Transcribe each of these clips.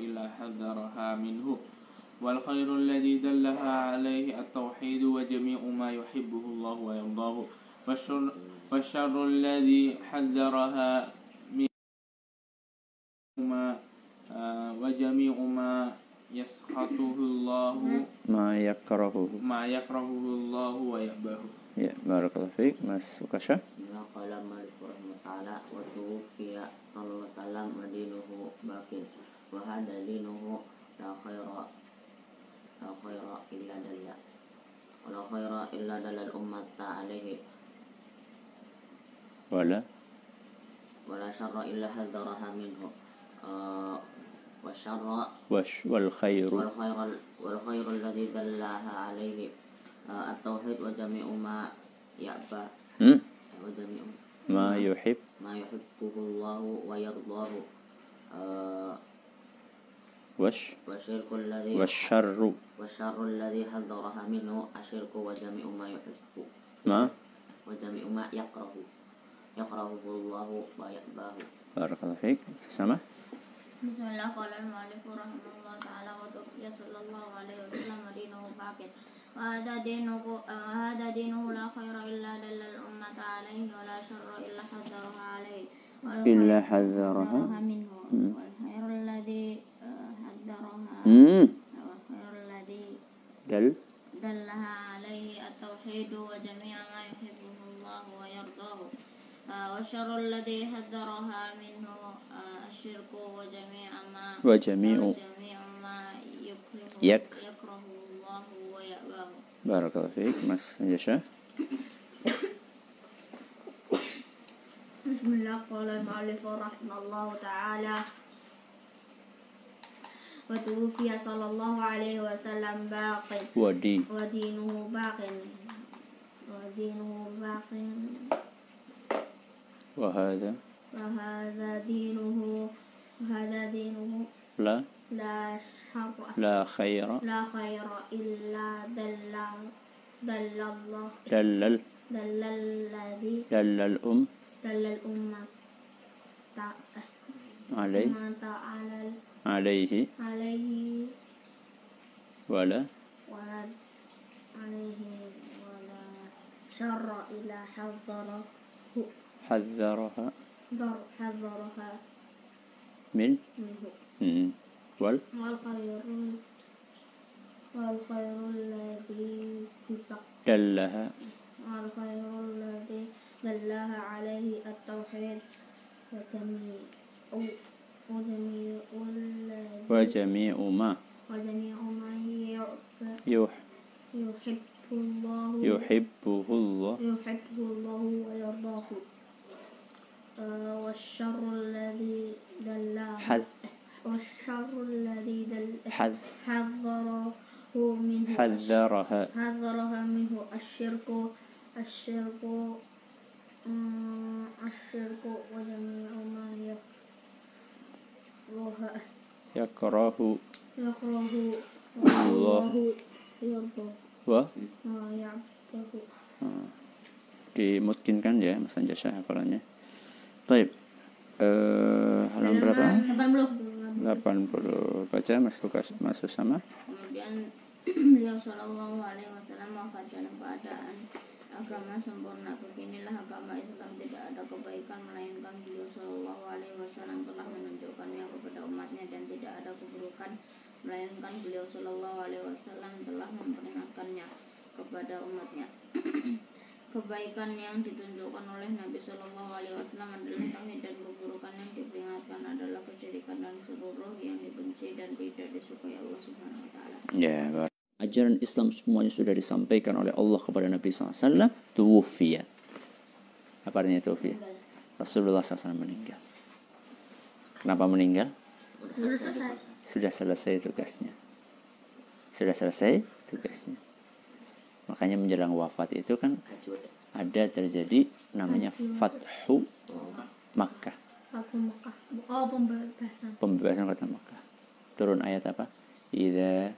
إلا حذرها منه. والخير الذي دلها عليه التوحيد وجميع ما يحبه الله ويرضاه. والشر, والشر الذي حذرها منهما آه، وجميع ما يسخطه الله. ما يكرهه. ما يكرهه الله ويأباه يا بارك الله فيك. مس وكشا قال مالك رحمه الله تعالى وتوفي صلى الله عليه وسلم ودينه باقي وهذا دليله لا خير لا خير إلا دل ولا خير إلا دل الأمة عليه. ولا؟ ولا شر إلا حذرها منه. آه والشر وش والخير والخير, والخير الذي دلها عليه. آه التوحيد وجميع ما يأبى. وجميع ما يحب؟ ما يحبه الله ويرضاه. آه وش؟ والشرك الذي والشر. والشر الذي حذرها منه الشرك وجميع ما يحبه. ما؟ وجميع ما يكره. يكرهه الله ويحباه بارك الله فيك. سمع بسم الله قال المؤلف رحمه الله تعالى وتوفي صلى الله عليه وسلم دينه باكر وهذا دينه وهذا دينه لا خير إلا دل الأمة عليه ولا شر إلا حذرها عليه. إلا حذرها. منه. والخير الذي قدرها وخير الذي دل. دلها عليه التوحيد وجميع ما يحبه الله ويرضاه. آه، وشر الذي هدرها منه آه، الشرك وجميع ما وجميع, وجميع ما يكره, يك. يكره الله ويأباه. بارك الله فيك. مس. يشاء بسم الله. قال المؤلف رحمه الله تعالى وتوفي صلى الله عليه وسلم باق. ودينه باق. ودينه باق. hadha وهذا دينه. وهذا دينه. la لا شر. la khaira لا خير إلا دل دل الله. dallal دل الذي dallal um دل الأمة. عليه. على عليه. عليه ولا. ولا عليه ولا شر إلى حذره حذرها. حذرها من. منه وال. والخير والخير الذي دلها والخير الذي دلها عليه التوحيد وتمييز وجميع ma وجميع ما يحب الله. yuhibbuhu Allah يحبه الله ويرضاه. آه، والشر الذي دل حذ والشر الذي دل حذ حذره منه حذرها. حذرها منه. الشرك الشرك آه، الشرك وجميع ما يكره Ya Yakrahu. Yakrahu. Wallahu. Wa. Wah? Nah kan ya Mas Anjasya hafalannya. Taib. Eh, halaman berapa? 80. 80. Baca Mas Lukas masuk sama. Kemudian beliau sallallahu alaihi wasallam wafat dalam keadaan agama sempurna beginilah agama Islam. Tidak ada kebaikan melainkan beliau Shallallahu Alaihi Wasallam telah menunjukkannya kepada umatnya dan tidak ada keburukan melainkan beliau Shallallahu Alaihi Wasallam telah memperingatkannya kepada umatnya. Kebaikan yang ditunjukkan oleh Nabi Shallallahu Alaihi Wasallam adalah tauhid dan keburukan yang diperingatkan adalah kesyirikan dan seluruh yang dibenci dan tidak disukai Allah Subhanahu Wa Taala. bar- ajaran Islam semuanya sudah disampaikan oleh Allah kepada Nabi SAW tuwfiya apa artinya tuwfiya? Rasulullah SAW meninggal kenapa meninggal? Sudah selesai. tugasnya sudah selesai tugasnya makanya menjelang wafat itu kan ada terjadi namanya Fathu Makkah. Oh pembebasan. pembebasan kota Makkah turun ayat apa Idza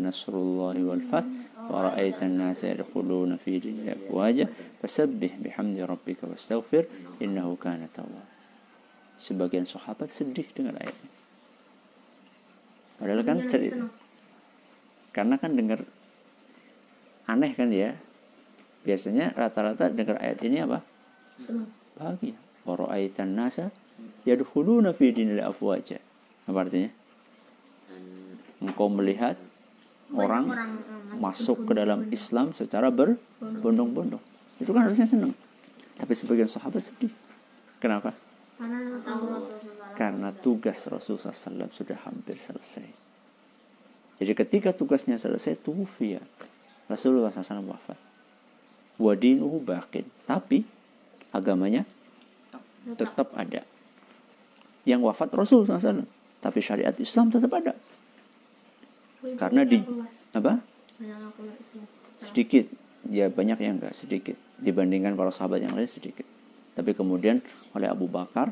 nasrullahi wal fath wa ra'aita an-nasa yadkhuluna fi dinillahi afwaja fasabbih bihamdi rabbika wastaghfir innahu kana tawwab sebagian sahabat sedih dengan ayat ini Padahal kan cerita, karena kan dengar aneh kan ya. Biasanya rata-rata dengar ayat ini apa? Bahagia. Wara'aitan nasa yadkhuluna fi dinil afwaja. Apa artinya? Engkau melihat orang orang eh, masuk ke dalam Islam secara berbondong-bondong. Itu kan harusnya senang. Tapi sebagian sahabat sedih. Kenapa? Karena tugas Rasulullah SAW sudah hampir selesai. Jadi ketika tugasnya selesai, tufiya. Rasulullah SAW wafat. Wadinuhu bakin. Tapi agamanya tetap ada. Yang wafat Rasulullah SAW. Tapi syariat Islam tetap ada. Karena di apa? sedikit. Ya banyak yang enggak sedikit. Dibandingkan para sahabat yang lain sedikit. Tapi kemudian oleh Abu Bakar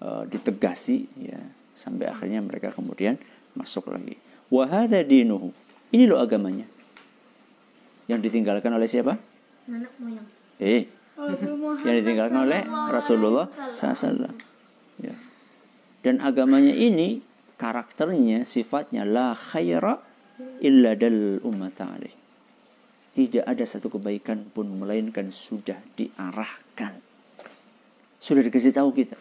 eh, ditegasi ya sampai akhirnya mereka kemudian masuk lagi. Wahada dinuhu. Ini loh agamanya. Yang ditinggalkan oleh siapa? Moyang. eh. Yang ditinggalkan oleh Rasulullah SAW ya. dan agamanya ini karakternya sifatnya la khaira illa dal ummata alaih tidak ada satu kebaikan pun melainkan sudah diarahkan sudah dikasih tahu kita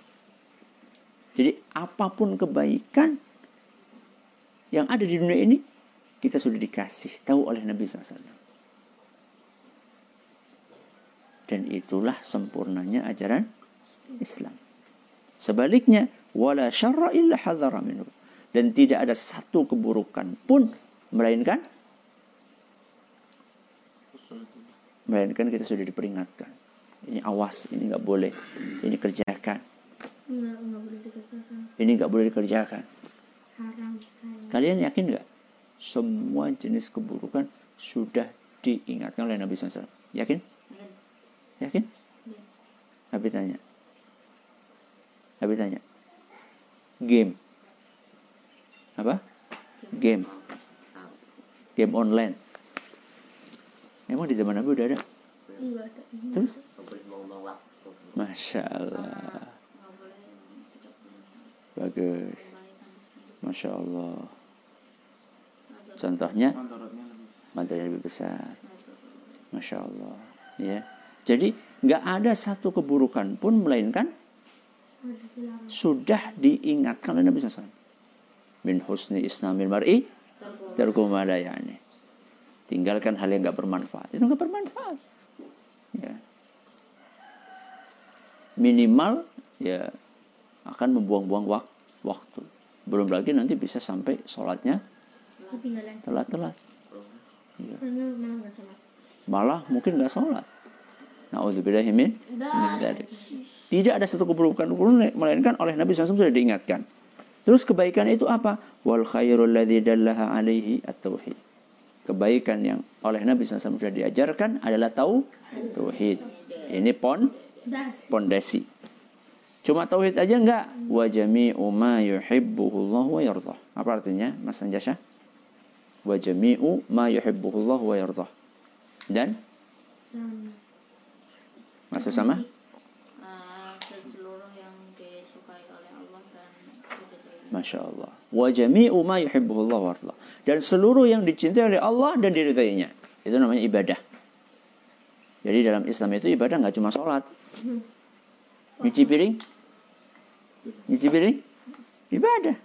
jadi apa pun kebaikan yang ada di dunia ini kita sudah dikasih tahu oleh Nabi SAW dan itulah sempurnanya ajaran Islam. Sebaliknya, wala syarra illa hadzara minhu. Dan tidak ada satu keburukan pun melainkan melainkan kita sudah diperingatkan. Ini awas, ini nggak boleh, ini kerjakan, ini nggak boleh dikerjakan. Kalian yakin nggak? Semua jenis keburukan sudah diingatkan oleh Nabi SAW. Yakin? Yakin? Habis tanya. Habis tanya. Game. Apa? Game. Game online. Emang di zaman Nabi udah ada? Terus? Masya Allah. Bagus. Masya Allah. Contohnya, Mantorotnya lebih besar. Masya Allah. Ya. Jadi nggak ada satu keburukan pun melainkan sudah diingatkan oleh Nabi SAW. Min husni islamil mar'i Tergolong. tarku ma la ya'ni. Tinggalkan hal yang nggak bermanfaat. Itu nggak bermanfaat. Ya. Minimal ya akan membuang-buang wak- waktu. Belum lagi nanti bisa sampai sholatnya telat-telat. Ya. Malah mungkin nggak sholat. Dzalik. Tidak ada satu keburukan pun melainkan oleh Nabi SAW sudah diingatkan. Terus kebaikan itu apa? Wal khairul ladzi dallaha alaihi at-tauhid. Kebaikan yang oleh Nabi SAW sudah diajarkan adalah tau tauhid. Ini pon Das. pondasi. Cuma tauhid aja enggak? Wa jami'u ma yuhibbuhullah wa yardah. Apa artinya? Mas Anjasya? Wa jami'u ma yuhibbuhullah wa yardah. Dan Dan Mas Usama? Ah, dan seluruh yang disukai oleh Allah dan diridhoi. Masya Allah. Wa jami'u ma yardah. Dan seluruh yang dicintai oleh Allah dan diridainya. Itu namanya ibadah. Jadi dalam Islam itu ibadah nggak cuma sholat. Nyuci piring. Nyuci piring. Ibadah.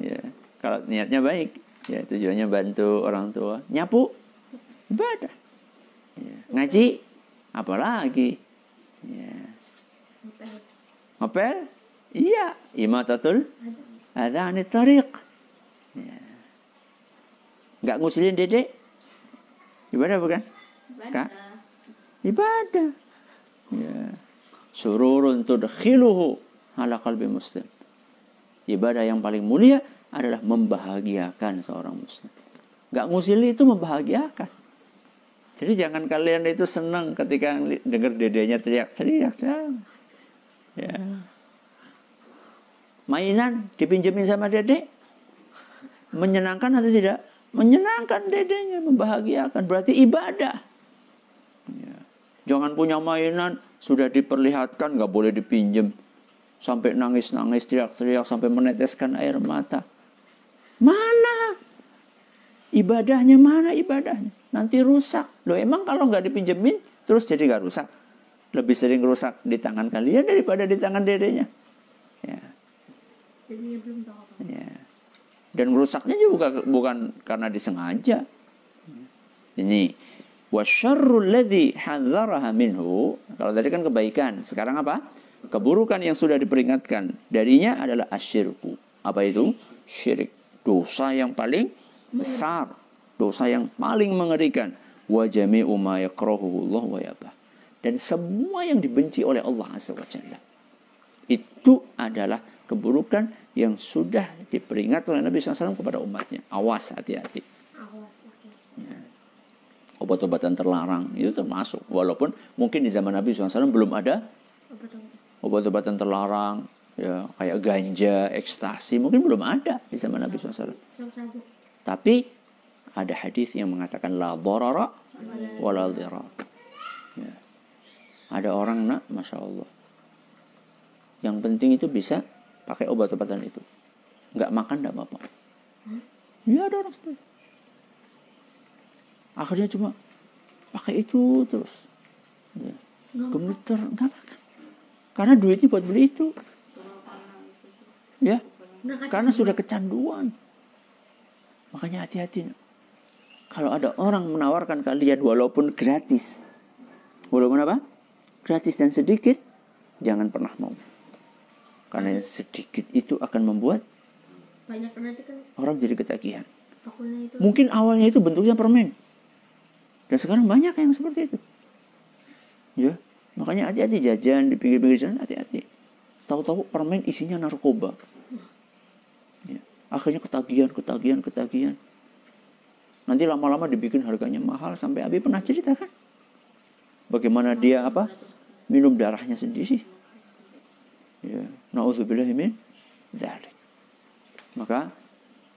Ya. Kalau niatnya baik. Ya tujuannya bantu orang tua. Nyapu. Ibadah. Ya. Ngaji. Apalagi. Ya. Ngepel? Iya. Imatatul ada tariq. Ya. Nggak ngusilin dedek? Ibadah bukan? Kak? Ibadah. Ya. Sururun tudkhiluhu ala qalbi muslim. Ibadah yang paling mulia adalah membahagiakan seorang muslim. Nggak ngusili itu membahagiakan. Jadi jangan kalian itu senang ketika dengar dedenya teriak-teriak. Ya. Mainan dipinjemin sama dedek. Menyenangkan atau tidak? Menyenangkan dedenya, membahagiakan. Berarti ibadah. Ya. Jangan punya mainan, sudah diperlihatkan, nggak boleh dipinjem. Sampai nangis-nangis, teriak-teriak, sampai meneteskan air mata. Mana? Ibadahnya mana ibadahnya? Nanti rusak. Loh emang kalau nggak dipinjemin terus jadi nggak rusak? Lebih sering rusak di tangan kalian daripada di tangan dedenya. Ya, Ya. Dan rusaknya juga bukan, bukan karena disengaja. Ini minhu. Kalau tadi kan kebaikan, sekarang apa? Keburukan yang sudah diperingatkan darinya adalah asyirku. Apa itu? Syirik. Dosa yang paling besar. Dosa yang paling mengerikan. Wa jami'u Allah wa yabah. Dan semua yang dibenci oleh Allah Azza wa Jalla. Itu adalah keburukan yang sudah diperingatkan oleh Nabi SAW kepada umatnya. Awas hati-hati oke. obat-obatan terlarang itu termasuk walaupun mungkin di zaman Nabi SAW belum ada obat-obatan terlarang ya kayak ganja, ekstasi mungkin belum ada di zaman Nabi SAW. Tapi ada hadis yang mengatakan la darara wala. Ya. Ada orang nak, masya Allah. Yang penting itu bisa pakai obat-obatan itu. Nggak makan nggak apa-apa. Ya ada orang seperti. Akhirnya cuma pakai itu terus. Ya. Gemeter, nggak makan. Karena duitnya buat beli itu. Ya, karena sudah kecanduan. Makanya hati-hati. Kalau ada orang menawarkan kalian walaupun gratis. Walaupun apa? Gratis dan sedikit, jangan pernah mau. Karena sedikit itu akan membuat banyak nanti kan orang jadi ketagihan. itu Mungkin awalnya itu bentuknya permen. Dan sekarang banyak yang seperti itu. Ya, makanya hati-hati jajan di pinggir-pinggir jalan hati-hati. Tahu-tahu permen isinya narkoba. Ya. Akhirnya ketagihan, ketagihan, ketagihan. Nanti lama-lama dibikin harganya mahal sampai Abi pernah cerita kan? Bagaimana dia apa? Minum darahnya sendiri. Ya, nauzubillahi min dzalik. Maka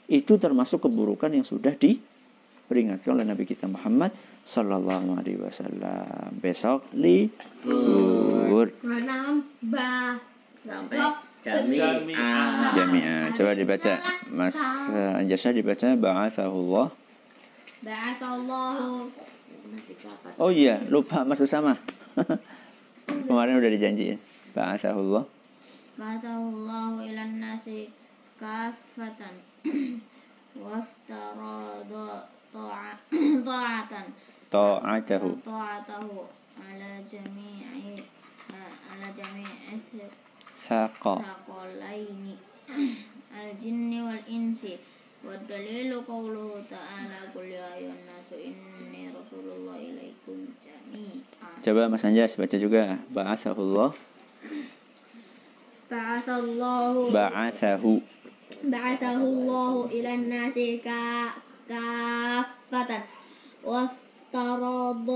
itu termasuk keburukan yang sudah diperingatkan oleh Nabi kita Muhammad sallallahu alaihi wasallam. Besok libur menambah sampai Jami'ah. Coba dibaca. Mas eh, Anjasya dibaca ba'athahullah. Kafat Oh iya, lupa masuk sama. Kemarin udah dijanjiin. Ba'athahullah Ba'athallahu ilan nasi kafatan waftarada ta'a- ta'atan Ta'atahu. ta'atahu ala jami'i ala jami'i Saqa. ثقلين الجن والإنس والدليل قوله تعالى قل يا أيها الناس إني رسول الله إليكم جميعا Coba Mas Anjas baca juga. Ba'athahullah. بعث الله Ba'athahu. بعثه الله إلى الناس كا- كافة وافترض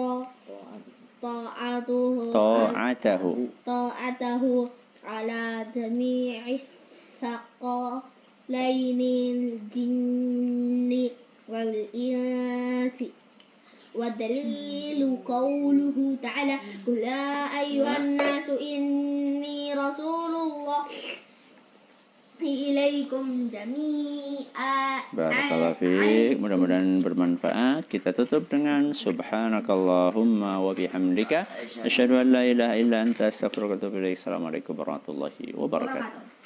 طاعته Ta'atahu. طاعته على جميع الثقلين الجن والإنس والدليل قوله تعالى قل يا أيها الناس إني رسول ilaikum mudah-mudahan bermanfaat. Kita tutup dengan subhanakallahumma wa bihamdika. Asyhadu an la ilaha illa anta astaghfiruka wa atubu ilaik. Assalamualaikum warahmatullahi wabarakatuh.